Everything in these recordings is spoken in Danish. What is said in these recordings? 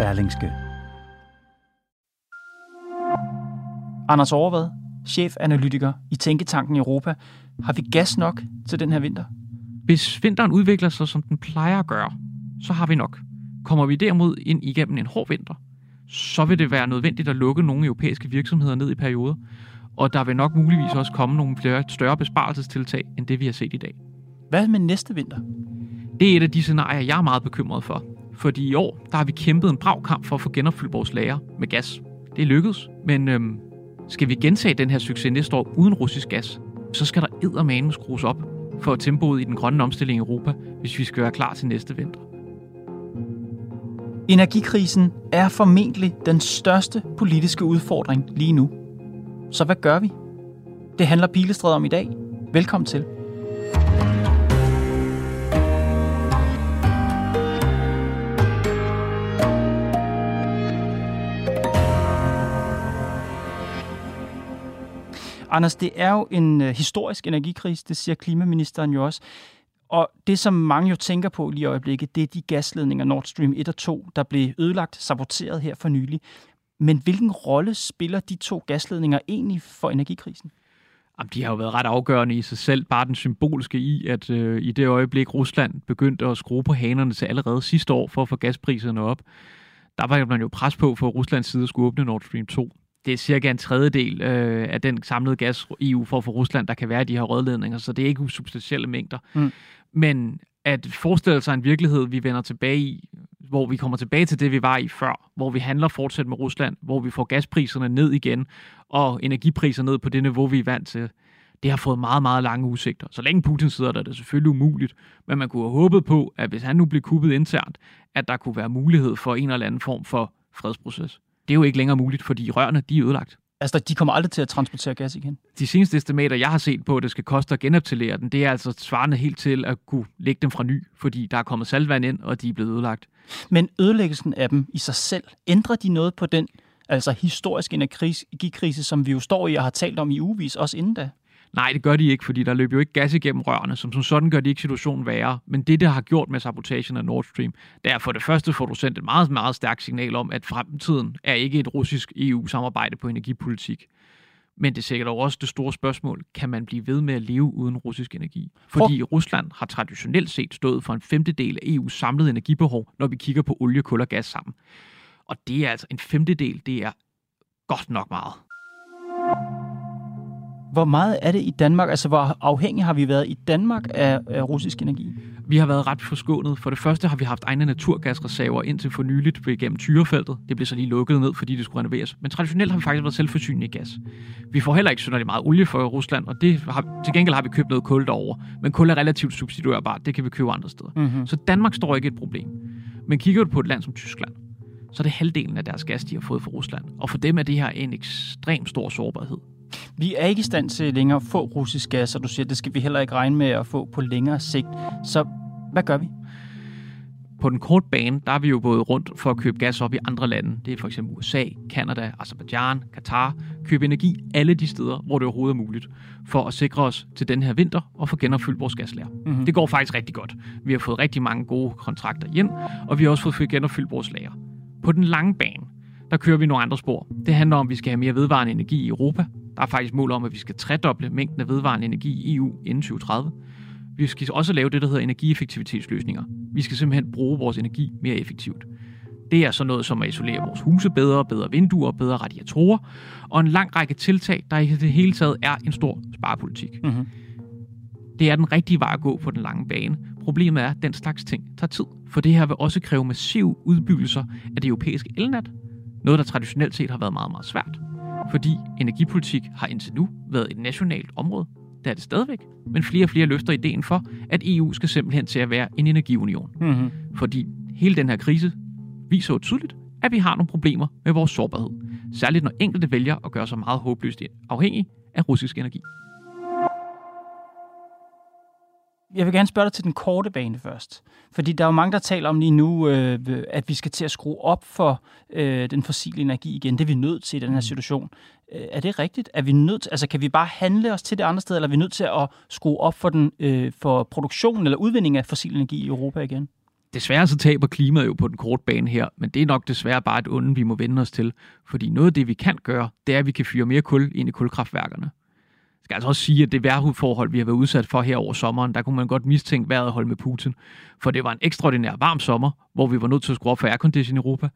Berlingske. Anders Overvad, chefanalytiker i Tænketanken Europa. Har vi gas nok til den her vinter? Hvis vinteren udvikler sig, som den plejer at gøre, så har vi nok. Kommer vi derimod ind igennem en hård vinter, så vil det være nødvendigt at lukke nogle europæiske virksomheder ned i perioder, og der vil nok muligvis også komme nogle flere større besparelsestiltag, end det vi har set i dag. Hvad med næste vinter? Det er et af de scenarier, jeg er meget bekymret for. Fordi i år, der har vi kæmpet en brav kamp for at få genopfyldt vores lager med gas. Det er lykkedes, men øhm, skal vi gentage den her succes næste år uden russisk gas, så skal der eddermane skrues op for tempoet i den grønne omstilling i Europa, hvis vi skal være klar til næste vinter. Energikrisen er formentlig den største politiske udfordring lige nu. Så hvad gør vi? Det handler Pilestræd om i dag. Velkommen til. Anders, det er jo en øh, historisk energikrise, det siger klimaministeren jo også. Og det, som mange jo tænker på lige i øjeblikket, det er de gasledninger Nord Stream 1 og 2, der blev ødelagt, saboteret her for nylig. Men hvilken rolle spiller de to gasledninger egentlig for energikrisen? Jamen, de har jo været ret afgørende i sig selv. Bare den symboliske i, at øh, i det øjeblik Rusland begyndte at skrue på hanerne til allerede sidste år for at få gaspriserne op, der var man jo pres på for Ruslands side at skulle åbne Nord Stream 2 det er cirka en tredjedel øh, af den samlede gas, EU får for Rusland, der kan være i de her rødledninger, så det er ikke usubstantielle mængder. Mm. Men at forestille sig en virkelighed, vi vender tilbage i, hvor vi kommer tilbage til det, vi var i før, hvor vi handler fortsat med Rusland, hvor vi får gaspriserne ned igen, og energipriser ned på det niveau, vi er vant til, det har fået meget, meget lange udsigter. Så længe Putin sidder der, er det selvfølgelig umuligt, men man kunne have håbet på, at hvis han nu blev kuppet internt, at der kunne være mulighed for en eller anden form for fredsproces det er jo ikke længere muligt, fordi rørene de er ødelagt. Altså, de kommer aldrig til at transportere gas igen? De seneste estimater, jeg har set på, at det skal koste at genoptillere den, det er altså svarende helt til at kunne lægge dem fra ny, fordi der er kommet saltvand ind, og de er blevet ødelagt. Men ødelæggelsen af dem i sig selv, ændrer de noget på den altså historiske energikrise, som vi jo står i og har talt om i uvis, også inden da? Nej, det gør de ikke, fordi der løber jo ikke gas igennem rørene, som, som sådan gør de ikke situationen værre. Men det, der har gjort med sabotagen af Nord Stream, det er for det første får du sendt et meget, meget stærkt signal om, at fremtiden er ikke et russisk EU-samarbejde på energipolitik. Men det er sikkert også det store spørgsmål, kan man blive ved med at leve uden russisk energi? Fordi Rusland har traditionelt set stået for en femtedel af EU's samlede energibehov, når vi kigger på olie, kul og gas sammen. Og det er altså en femtedel, det er godt nok meget. Hvor meget er det i Danmark? Altså, hvor afhængig har vi været i Danmark af, af russisk energi? Vi har været ret forskånet. For det første har vi haft egne naturgasreserver indtil for nyligt gennem Tyrefeltet. Det blev så lige lukket ned, fordi det skulle renoveres. Men traditionelt har vi faktisk været selvforsynende i gas. Vi får heller ikke synderligt meget olie fra Rusland, og det har, til gengæld har vi købt noget kul derovre. Men kul er relativt subsidiørbart. Det kan vi købe andre steder. Mm-hmm. Så Danmark står ikke et problem. Men kigger du på et land som Tyskland, så er det halvdelen af deres gas, de har fået fra Rusland. Og for dem er det her en ekstrem stor sårbarhed. Vi er ikke i stand til længere at få russisk gas, og du siger, det skal vi heller ikke regne med at få på længere sigt. Så hvad gør vi? På den korte bane, der er vi jo gået rundt for at købe gas op i andre lande. Det er for eksempel USA, Kanada, Azerbaijan, Katar. Købe energi alle de steder, hvor det overhovedet er muligt, for at sikre os til den her vinter og få genopfyldt vores gaslager. Mm-hmm. Det går faktisk rigtig godt. Vi har fået rigtig mange gode kontrakter hjem, og vi har også fået genopfyldt vores lager. På den lange bane, der kører vi nogle andre spor. Det handler om, at vi skal have mere vedvarende energi i Europa. Der er faktisk mål om, at vi skal tredoble mængden af vedvarende energi i EU inden 2030. Vi skal også lave det, der hedder energieffektivitetsløsninger. Vi skal simpelthen bruge vores energi mere effektivt. Det er så noget som at isolere vores huse bedre, bedre vinduer, bedre radiatorer, og en lang række tiltag, der i det hele taget er en stor sparepolitik. Mm-hmm. Det er den rigtige vej at gå på den lange bane. Problemet er, at den slags ting tager tid, for det her vil også kræve massiv udbyggelser af det europæiske elnet, noget, der traditionelt set har været meget, meget svært. Fordi energipolitik har indtil nu været et nationalt område. det er det stadigvæk, men flere og flere løfter ideen for, at EU skal simpelthen til at være en energiunion. Mm-hmm. Fordi hele den her krise viser jo tydeligt, at vi har nogle problemer med vores sårbarhed. Særligt når enkelte vælger at gøre sig meget håbløst afhængig af russisk energi. Jeg vil gerne spørge dig til den korte bane først. Fordi der er jo mange, der taler om lige nu, øh, at vi skal til at skrue op for øh, den fossile energi igen. Det er vi nødt til i den her mm. situation. Øh, er det rigtigt? Er vi nødt til, altså kan vi bare handle os til det andre sted, eller er vi nødt til at skrue op for, den, øh, for produktionen eller udvinding af fossil energi i Europa igen? Desværre så taber klimaet jo på den korte bane her, men det er nok desværre bare et onde, vi må vende os til. Fordi noget af det, vi kan gøre, det er, at vi kan fyre mere kul ind i kulkraftværkerne skal altså også sige, at det vejrforhold, vi har været udsat for her over sommeren, der kunne man godt mistænke vejret holde med Putin. For det var en ekstraordinær varm sommer, hvor vi var nødt til at skrue op for aircondition i Europa.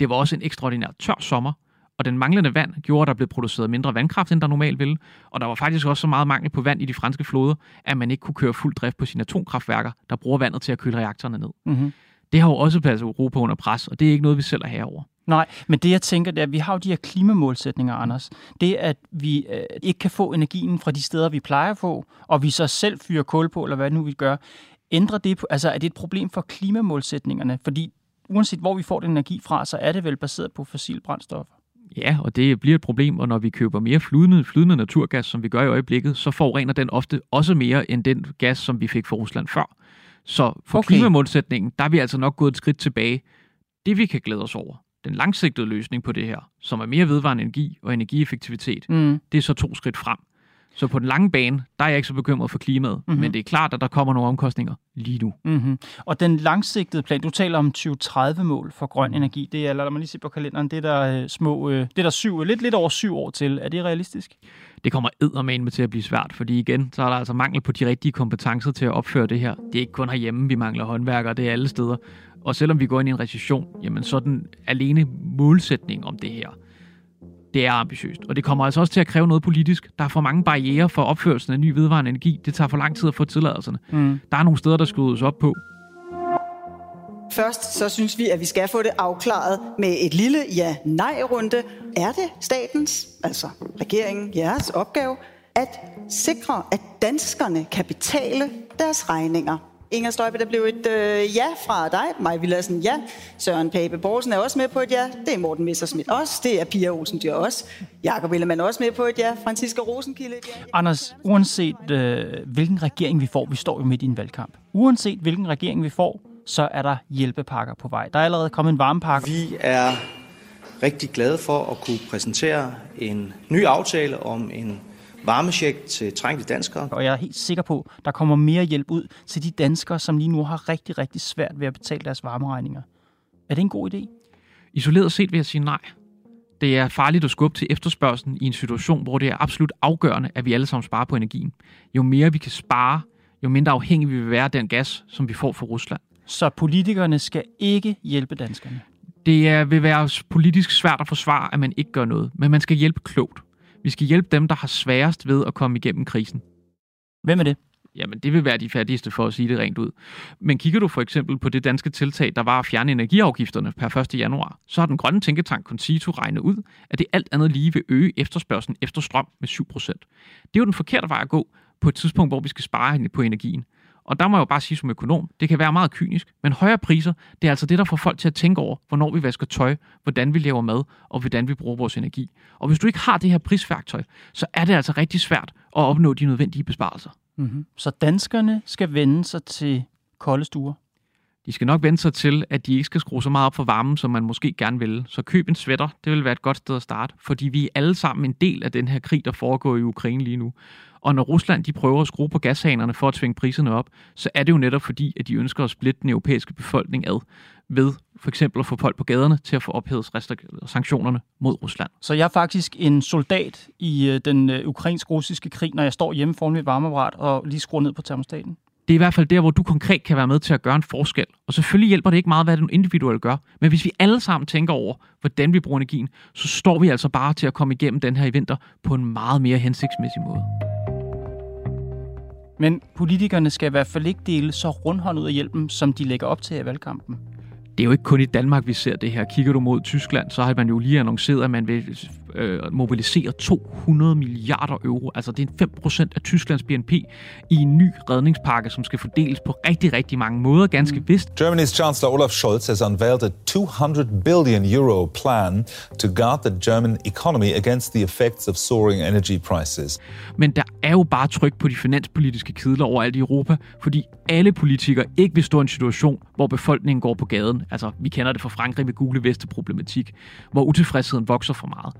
Det var også en ekstraordinær tør sommer, og den manglende vand gjorde, at der blev produceret mindre vandkraft, end der normalt ville. Og der var faktisk også så meget mangel på vand i de franske floder, at man ikke kunne køre fuld drift på sine atomkraftværker, der bruger vandet til at køle reaktorerne ned. Mm-hmm. Det har jo også passet Europa under pres, og det er ikke noget, vi selv er herover. Nej, men det jeg tænker, det er, at vi har jo de her klimamålsætninger, Anders. Det, at vi øh, ikke kan få energien fra de steder, vi plejer at få, og vi så selv fyrer kul på, eller hvad nu vi gør, ændrer det på, altså er det et problem for klimamålsætningerne? Fordi uanset hvor vi får den energi fra, så er det vel baseret på fossile brændstoffer. Ja, og det bliver et problem, og når vi køber mere flydende, flydende naturgas, som vi gør i øjeblikket, så forurener den ofte også mere end den gas, som vi fik fra Rusland før. Så for okay. klimamålsætningen, der er vi altså nok gået et skridt tilbage. Det vi kan glæde os over, den langsigtede løsning på det her, som er mere vedvarende energi og energieffektivitet, mm. det er så to skridt frem. Så på den lange bane, der er jeg ikke så bekymret for klimaet, mm-hmm. men det er klart, at der kommer nogle omkostninger lige nu. Mm-hmm. Og den langsigtede plan, du taler om 2030-mål for grøn mm. energi, det er, lad mig lige se på kalenderen, det er der, øh, små, øh, det er der syv, lidt, lidt over syv år til. Er det realistisk? Det kommer eddermane med til at blive svært, fordi igen, så er der altså mangel på de rigtige kompetencer til at opføre det her. Det er ikke kun herhjemme, vi mangler håndværkere, det er alle steder. Og selvom vi går ind i en recession, jamen så den alene målsætning om det her, det er ambitiøst. Og det kommer altså også til at kræve noget politisk. Der er for mange barriere for opførelsen af ny vedvarende energi. Det tager for lang tid at få tilladelserne. Mm. Der er nogle steder, der skal op på. Først så synes vi, at vi skal få det afklaret med et lille ja-nej-runde. Er det statens, altså regeringen, jeres opgave, at sikre, at danskerne kan betale deres regninger Inger Støjbe, der blev et øh, ja fra dig. Maj Villadsen, ja. Søren Pape Borgsen er også med på et ja. Det er Morten Messersmith også. Det er Pia Olsen Dyr også. Jakob Ellemann også med på et ja. Franziska Rosenkilde et ja. Anders, uanset øh, hvilken regering vi får, vi står jo midt i en valgkamp. Uanset hvilken regering vi får, så er der hjælpepakker på vej. Der er allerede kommet en varmepakke. Vi er rigtig glade for at kunne præsentere en ny aftale om en varmesjek til trængte danskere. Og jeg er helt sikker på, at der kommer mere hjælp ud til de danskere, som lige nu har rigtig, rigtig svært ved at betale deres varmeregninger. Er det en god idé? Isoleret set vil jeg sige nej. Det er farligt at skubbe til efterspørgselen i en situation, hvor det er absolut afgørende, at vi alle sammen sparer på energien. Jo mere vi kan spare, jo mindre afhængig vi vil være af den gas, som vi får fra Rusland. Så politikerne skal ikke hjælpe danskerne? Det er, vil være politisk svært at forsvare, at man ikke gør noget, men man skal hjælpe klogt. Vi skal hjælpe dem, der har sværest ved at komme igennem krisen. Hvem er det? Jamen, det vil være de fattigste for at sige det rent ud. Men kigger du for eksempel på det danske tiltag, der var at fjerne energiafgifterne per 1. januar, så har den grønne tænketank Concito regnet ud, at det alt andet lige vil øge efterspørgselen efter strøm med 7%. Det er jo den forkerte vej at gå på et tidspunkt, hvor vi skal spare på energien. Og der må jeg jo bare sige som økonom, det kan være meget kynisk, men højere priser, det er altså det, der får folk til at tænke over, hvornår vi vasker tøj, hvordan vi laver mad, og hvordan vi bruger vores energi. Og hvis du ikke har det her prisværktøj, så er det altså rigtig svært at opnå de nødvendige besparelser. Mm-hmm. Så danskerne skal vende sig til kolde stuer? De skal nok vende sig til, at de ikke skal skrue så meget op for varmen, som man måske gerne vil. Så køb en sweater, det vil være et godt sted at starte, fordi vi er alle sammen en del af den her krig, der foregår i Ukraine lige nu. Og når Rusland de prøver at skrue på gashanerne for at tvinge priserne op, så er det jo netop fordi, at de ønsker at splitte den europæiske befolkning ad ved for eksempel at få folk på gaderne til at få ophævet sanktionerne mod Rusland. Så jeg er faktisk en soldat i øh, den øh, ukrainsk-russiske krig, når jeg står hjemme foran mit varmeapparat og lige skruer ned på termostaten? Det er i hvert fald der, hvor du konkret kan være med til at gøre en forskel. Og selvfølgelig hjælper det ikke meget, hvad du individuelt gør. Men hvis vi alle sammen tænker over, hvordan vi bruger energien, så står vi altså bare til at komme igennem den her vinter på en meget mere hensigtsmæssig måde. Men politikerne skal i hvert fald ikke dele så rundhåndet ud af hjælpen, som de lægger op til i valgkampen. Det er jo ikke kun i Danmark, vi ser det her. Kigger du mod Tyskland, så har man jo lige annonceret, at man vil øh, mobilisere 200 milliarder euro. Altså det er 5% af Tysklands BNP i en ny redningspakke, som skal fordeles på rigtig, rigtig mange måder, ganske mm. vist. Germany's Chancellor Olaf Scholz has unveiled a 200 billion euro plan to guard the German economy against the effects of soaring energy prices. Men der er jo bare tryk på de finanspolitiske kedler overalt i Europa, fordi alle politikere ikke vil stå i en situation, hvor befolkningen går på gaden. Altså, vi kender det fra Frankrig med gule veste problematik, hvor utilfredsheden vokser for meget.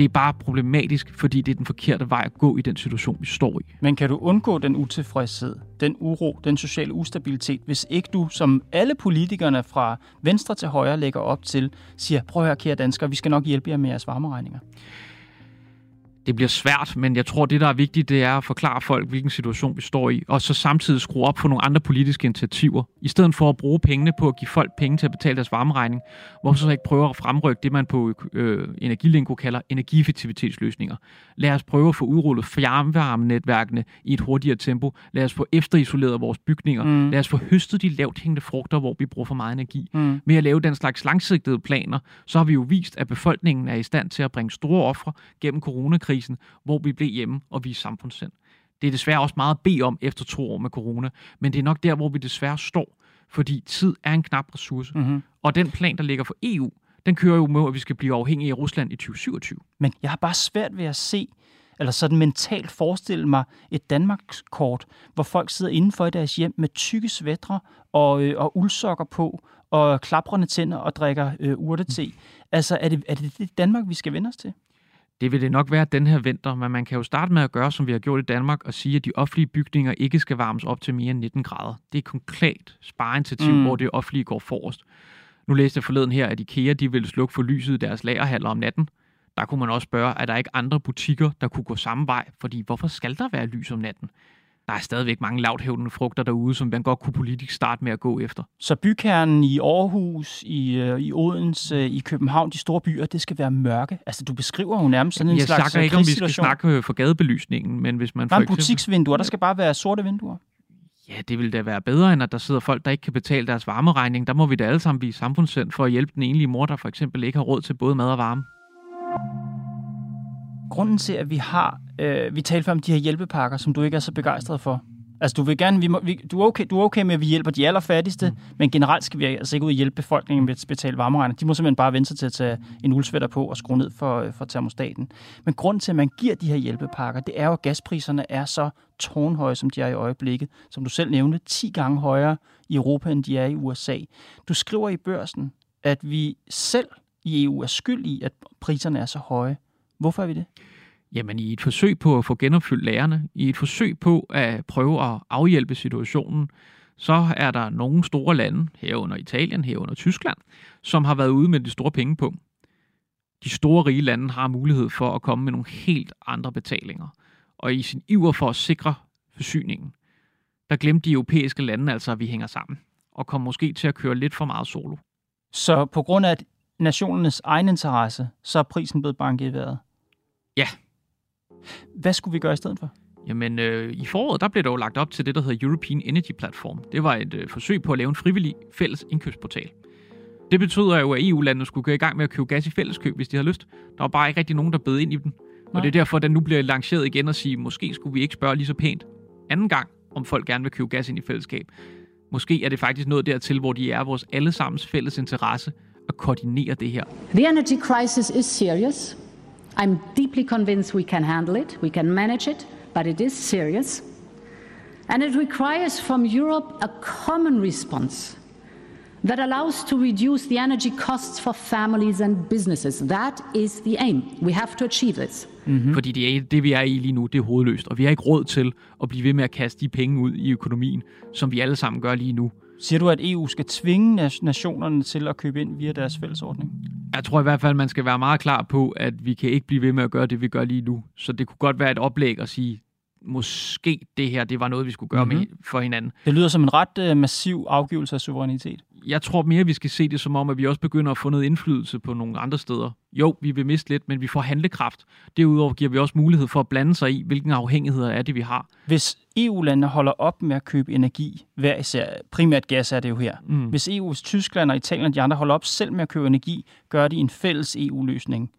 Det er bare problematisk, fordi det er den forkerte vej at gå i den situation, vi står i. Men kan du undgå den utilfredshed, den uro, den sociale ustabilitet, hvis ikke du, som alle politikerne fra venstre til højre lægger op til, siger, prøv at høre, kære danskere, vi skal nok hjælpe jer med jeres varmeregninger? Det bliver svært, men jeg tror, det, der er vigtigt, det er at forklare folk, hvilken situation vi står i, og så samtidig skrue op for nogle andre politiske initiativer. I stedet for at bruge pengene på at give folk penge til at betale deres varmeregning, hvorfor så ikke prøve at fremrykke det, man på øh, energilingo kalder energieffektivitetsløsninger. Lad os prøve at få udrullet fjernvarmenetværkene i et hurtigere tempo. Lad os få efterisoleret vores bygninger. Mm. Lad os få høstet de lavt hængende frugter, hvor vi bruger for meget energi. Mm. Med at lave den slags langsigtede planer, så har vi jo vist, at befolkningen er i stand til at bringe store ofre gennem coronakrisen krisen, hvor vi blev hjemme og vi er samfundssind. Det er desværre også meget at bede om efter to år med corona, men det er nok der, hvor vi desværre står, fordi tid er en knap ressource. Mm-hmm. Og den plan, der ligger for EU, den kører jo med, at vi skal blive afhængige af Rusland i 2027. Men jeg har bare svært ved at se, eller sådan mentalt forestille mig et Danmarkskort, hvor folk sidder indenfor i deres hjem med tykke svætre og, øh, og uldsokker på, og klaprende tænder og drikker øh, urtete. Mm. Altså, er det, er det det Danmark, vi skal vende os til? Det vil det nok være den her vinter, men man kan jo starte med at gøre, som vi har gjort i Danmark, og sige, at de offentlige bygninger ikke skal varmes op til mere end 19 grader. Det er et konkret spareinitiativ, mm. hvor det offentlige går forrest. Nu læste jeg forleden her, at IKEA de vil slukke for lyset i deres lagerhaller om natten. Der kunne man også spørge, er der ikke andre butikker, der kunne gå samme vej? Fordi hvorfor skal der være lys om natten? Der er stadigvæk mange lavthævdende frugter derude, som man godt kunne politisk starte med at gå efter. Så bykernen i Aarhus, i, øh, i Odense, i København, de store byer, det skal være mørke. Altså, du beskriver jo nærmest sådan en jeg slags Jeg ikke, om vi skal snakke for gadebelysningen, men hvis man... Er eksempel... butiksvinduer, der skal bare være sorte vinduer. Ja, det ville da være bedre, end at der sidder folk, der ikke kan betale deres varmeregning. Der må vi da alle sammen blive samfundssind for at hjælpe den enlige mor, der for eksempel ikke har råd til både mad og varme. Grunden til, at vi har Øh, vi talte før om de her hjælpepakker, som du ikke er så begejstret for. Altså, du vil gerne, vi må, vi, du, er okay, du er okay med, at vi hjælper de allerfattigste, mm. men generelt skal vi altså ikke ud og hjælpe befolkningen med at betale varmeregner. De må simpelthen bare vente sig til at tage en uldsvætter på og skrue ned for, for termostaten. Men grund til, at man giver de her hjælpepakker, det er jo, at gaspriserne er så tårnhøje, som de er i øjeblikket. Som du selv nævnte, 10 gange højere i Europa, end de er i USA. Du skriver i børsen, at vi selv i EU er skyld i, at priserne er så høje. Hvorfor er vi det? Jamen i et forsøg på at få genopfyldt lærerne, i et forsøg på at prøve at afhjælpe situationen, så er der nogle store lande, herunder Italien, herunder Tyskland, som har været ude med de store penge på. De store rige lande har mulighed for at komme med nogle helt andre betalinger. Og i sin iver for at sikre forsyningen, der glemte de europæiske lande altså, at vi hænger sammen, og kom måske til at køre lidt for meget solo. Så på grund af nationernes egen interesse, så er prisen blevet banket i vejret? Hvad skulle vi gøre i stedet for? Jamen, øh, i foråret der blev der jo lagt op til det, der hedder European Energy Platform. Det var et øh, forsøg på at lave en frivillig fælles indkøbsportal. Det betyder jo, at EU-landene skulle gå i gang med at købe gas i fælleskøb, hvis de har lyst. Der var bare ikke rigtig nogen, der bed ind i dem. Nej. Og det er derfor, at den nu bliver lanceret igen og sige, måske skulle vi ikke spørge lige så pænt anden gang, om folk gerne vil købe gas ind i fællesskab. Måske er det faktisk noget dertil, hvor de er vores allesammens fælles interesse at koordinere det her. The energy crisis is serious. I'm deeply convinced we can handle it, we can manage it, but it is serious. And it requires from Europe a common response that allows to reduce the energy costs for families and businesses. That is the aim. We have to achieve this. Mm-hmm. Fordi det, er, det, vi er i lige nu, det er hovedløst, og vi har ikke råd til at blive ved med at kaste de penge ud i økonomien, som vi alle sammen gør lige nu. Siger du, at EU skal tvinge nationerne til at købe ind via deres fællesordning? Jeg tror i hvert fald, man skal være meget klar på, at vi kan ikke blive ved med at gøre det, vi gør lige nu. Så det kunne godt være et oplæg at sige, måske det her, det var noget, vi skulle gøre mm-hmm. med for hinanden. Det lyder som en ret uh, massiv afgivelse af suverænitet. Jeg tror mere, vi skal se det som om, at vi også begynder at få noget indflydelse på nogle andre steder. Jo, vi vil miste lidt, men vi får handlekraft. Derudover giver vi også mulighed for at blande sig i, hvilken afhængigheder er det, vi har. Hvis EU-landene holder op med at købe energi, hver især, primært gas er det jo her. Mm. Hvis EU, hvis Tyskland og Italien og de andre holder op selv med at købe energi, gør de en fælles EU-løsning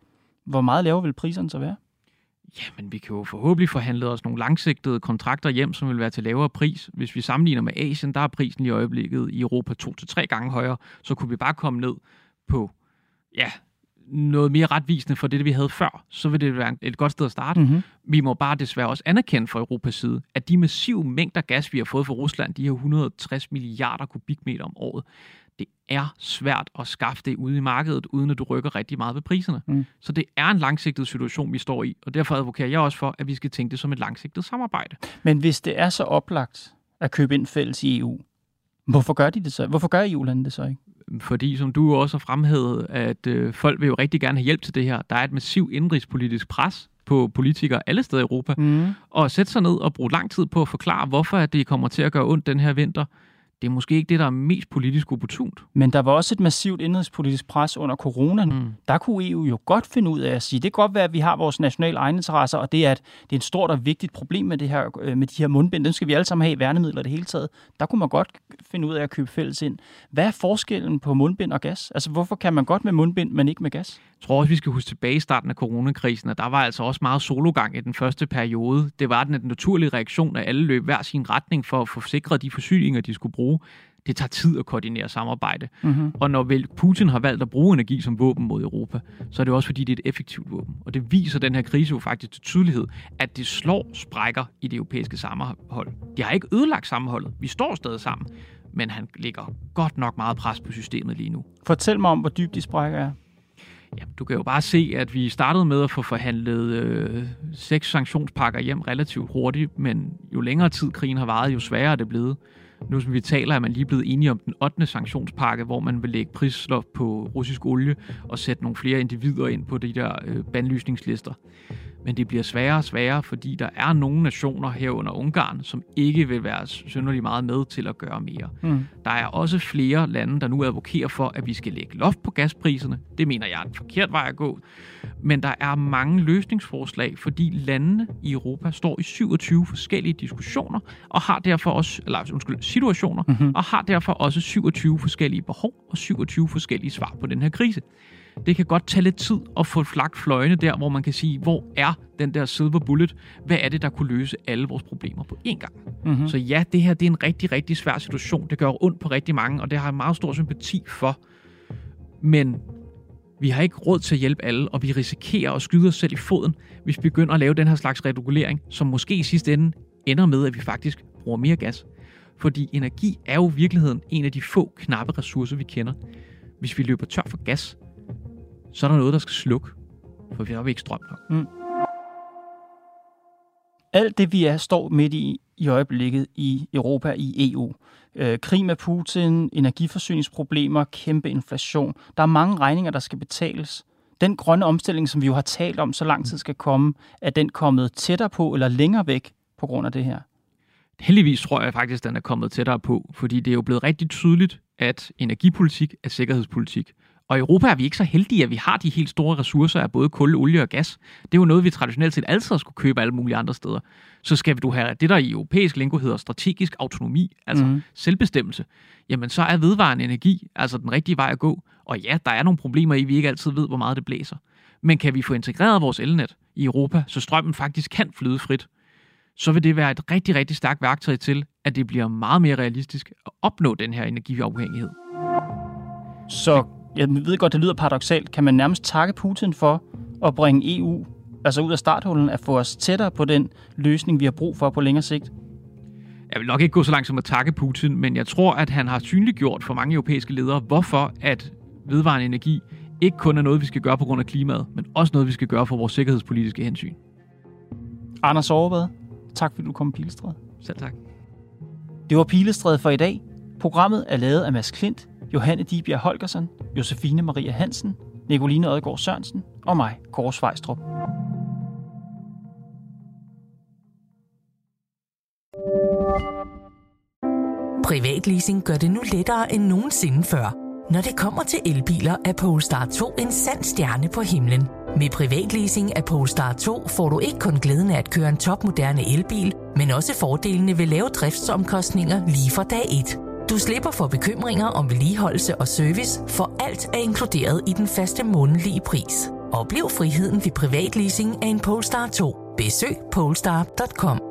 hvor meget lavere vil priserne så være? Jamen, vi kan jo forhåbentlig forhandle os nogle langsigtede kontrakter hjem, som vil være til lavere pris. Hvis vi sammenligner med Asien, der er prisen i øjeblikket i Europa to til tre gange højere, så kunne vi bare komme ned på, ja, noget mere retvisende for det, vi havde før, så vil det være et godt sted at starte. Mm-hmm. Vi må bare desværre også anerkende fra Europas side, at de massive mængder gas, vi har fået fra Rusland, de her 160 milliarder kubikmeter om året, det er svært at skaffe det ude i markedet, uden at du rykker rigtig meget ved priserne. Mm. Så det er en langsigtet situation, vi står i, og derfor advokerer jeg også for, at vi skal tænke det som et langsigtet samarbejde. Men hvis det er så oplagt at købe ind fælles i EU, hvorfor gør de det så? Hvorfor gør EU-landene det så ikke? Fordi, som du også har fremhævet, at øh, folk vil jo rigtig gerne have hjælp til det her. Der er et massivt indrigspolitisk pres på politikere alle steder i Europa, mm. og sætte sig ned og bruge lang tid på at forklare, hvorfor at det kommer til at gøre ondt den her vinter det er måske ikke det, der er mest politisk opportunt. Men der var også et massivt indrigspolitisk pres under corona. Mm. Der kunne EU jo godt finde ud af at sige, det kan godt være, at vi har vores nationale egeninteresser, og det er, at det er et stort og vigtigt problem med, det her, øh, med de her mundbind. Dem skal vi alle sammen have i værnemidler det hele taget. Der kunne man godt finde ud af at købe fælles ind. Hvad er forskellen på mundbind og gas? Altså, hvorfor kan man godt med mundbind, men ikke med gas? Jeg tror også, vi skal huske tilbage i starten af coronakrisen, at der var altså også meget sologang i den første periode. Det var den naturlige reaktion, at alle løb hver sin retning for at få sikret de forsyninger, de skulle bruge det tager tid at koordinere samarbejde. Mm-hmm. Og når vel Putin har valgt at bruge energi som våben mod Europa, så er det også fordi, det er et effektivt våben. Og det viser den her krise jo faktisk til tydelighed, at det slår sprækker i det europæiske sammenhold. De har ikke ødelagt sammenholdet. Vi står stadig sammen. Men han ligger godt nok meget pres på systemet lige nu. Fortæl mig om, hvor dybt de sprækker er. Ja, du kan jo bare se, at vi startede med at få forhandlet øh, seks sanktionspakker hjem relativt hurtigt, men jo længere tid krigen har varet, jo sværere er det blevet. Nu som vi taler, er man lige blevet enige om den 8. sanktionspakke, hvor man vil lægge prisloft på russisk olie og sætte nogle flere individer ind på de der øh, bandlysningslister. Men det bliver sværere og sværere, fordi der er nogle nationer herunder Ungarn, som ikke vil være synderligt meget med til at gøre mere. Mm. Der er også flere lande, der nu advokerer for, at vi skal lægge loft på gaspriserne. Det mener jeg er en forkert vej at gå. Men der er mange løsningsforslag, fordi landene i Europa står i 27 forskellige diskussioner, og har derfor også, eller undskyld, situationer, mm-hmm. og har derfor også 27 forskellige behov og 27 forskellige svar på den her krise det kan godt tage lidt tid at få flagt fløjene der, hvor man kan sige, hvor er den der silver bullet? Hvad er det, der kunne løse alle vores problemer på én gang? Mm-hmm. Så ja, det her det er en rigtig, rigtig svær situation. Det gør ondt på rigtig mange, og det har jeg meget stor sympati for. Men vi har ikke råd til at hjælpe alle, og vi risikerer at skyde os selv i foden, hvis vi begynder at lave den her slags regulering, som måske i sidste ende ender med, at vi faktisk bruger mere gas. Fordi energi er jo i virkeligheden en af de få knappe ressourcer, vi kender. Hvis vi løber tør for gas, så er der noget, der skal slukke, for vi har ikke strøm nok. Mm. Alt det, vi er, står midt i i øjeblikket i Europa, i EU. Øh, krig med Putin, energiforsyningsproblemer, kæmpe inflation. Der er mange regninger, der skal betales. Den grønne omstilling, som vi jo har talt om så lang tid skal komme, er den kommet tættere på eller længere væk på grund af det her? Heldigvis tror jeg faktisk, den er kommet tættere på, fordi det er jo blevet rigtig tydeligt, at energipolitik er sikkerhedspolitik. Og i Europa er vi ikke så heldige, at vi har de helt store ressourcer af både kul, olie og gas. Det er jo noget, vi traditionelt set altid skulle købe alle mulige andre steder. Så skal du have det, der i europæisk lingo hedder strategisk autonomi, altså mm. selvbestemmelse, jamen så er vedvarende energi altså den rigtige vej at gå. Og ja, der er nogle problemer i, at vi ikke altid ved, hvor meget det blæser. Men kan vi få integreret vores elnet i Europa, så strømmen faktisk kan flyde frit, så vil det være et rigtig, rigtig stærkt værktøj til, at det bliver meget mere realistisk at opnå den her energiafhængighed. Så jeg ved godt, det lyder paradoxalt, kan man nærmest takke Putin for at bringe EU altså ud af starthullen, at få os tættere på den løsning, vi har brug for på længere sigt? Jeg vil nok ikke gå så langt som at takke Putin, men jeg tror, at han har synliggjort for mange europæiske ledere, hvorfor at vedvarende energi ikke kun er noget, vi skal gøre på grund af klimaet, men også noget, vi skal gøre for vores sikkerhedspolitiske hensyn. Anders Overvad, tak fordi du kom Pilestræde. Selv tak. Det var Pilestræde for i dag. Programmet er lavet af Mads Klint, Johanne Dibjerg Holgersen, Josefine Maria Hansen, Nicoline Odgaard Sørensen og mig, Kåre Svejstrup. Privatleasing gør det nu lettere end nogensinde før. Når det kommer til elbiler, er Polestar 2 en sand stjerne på himlen. Med privatleasing af Polestar 2 får du ikke kun glæden af at køre en topmoderne elbil, men også fordelene ved lave driftsomkostninger lige fra dag 1. Du slipper for bekymringer om vedligeholdelse og service, for alt er inkluderet i den faste månedlige pris. Oplev friheden ved privatleasing af en Polestar 2. Besøg polestar.com.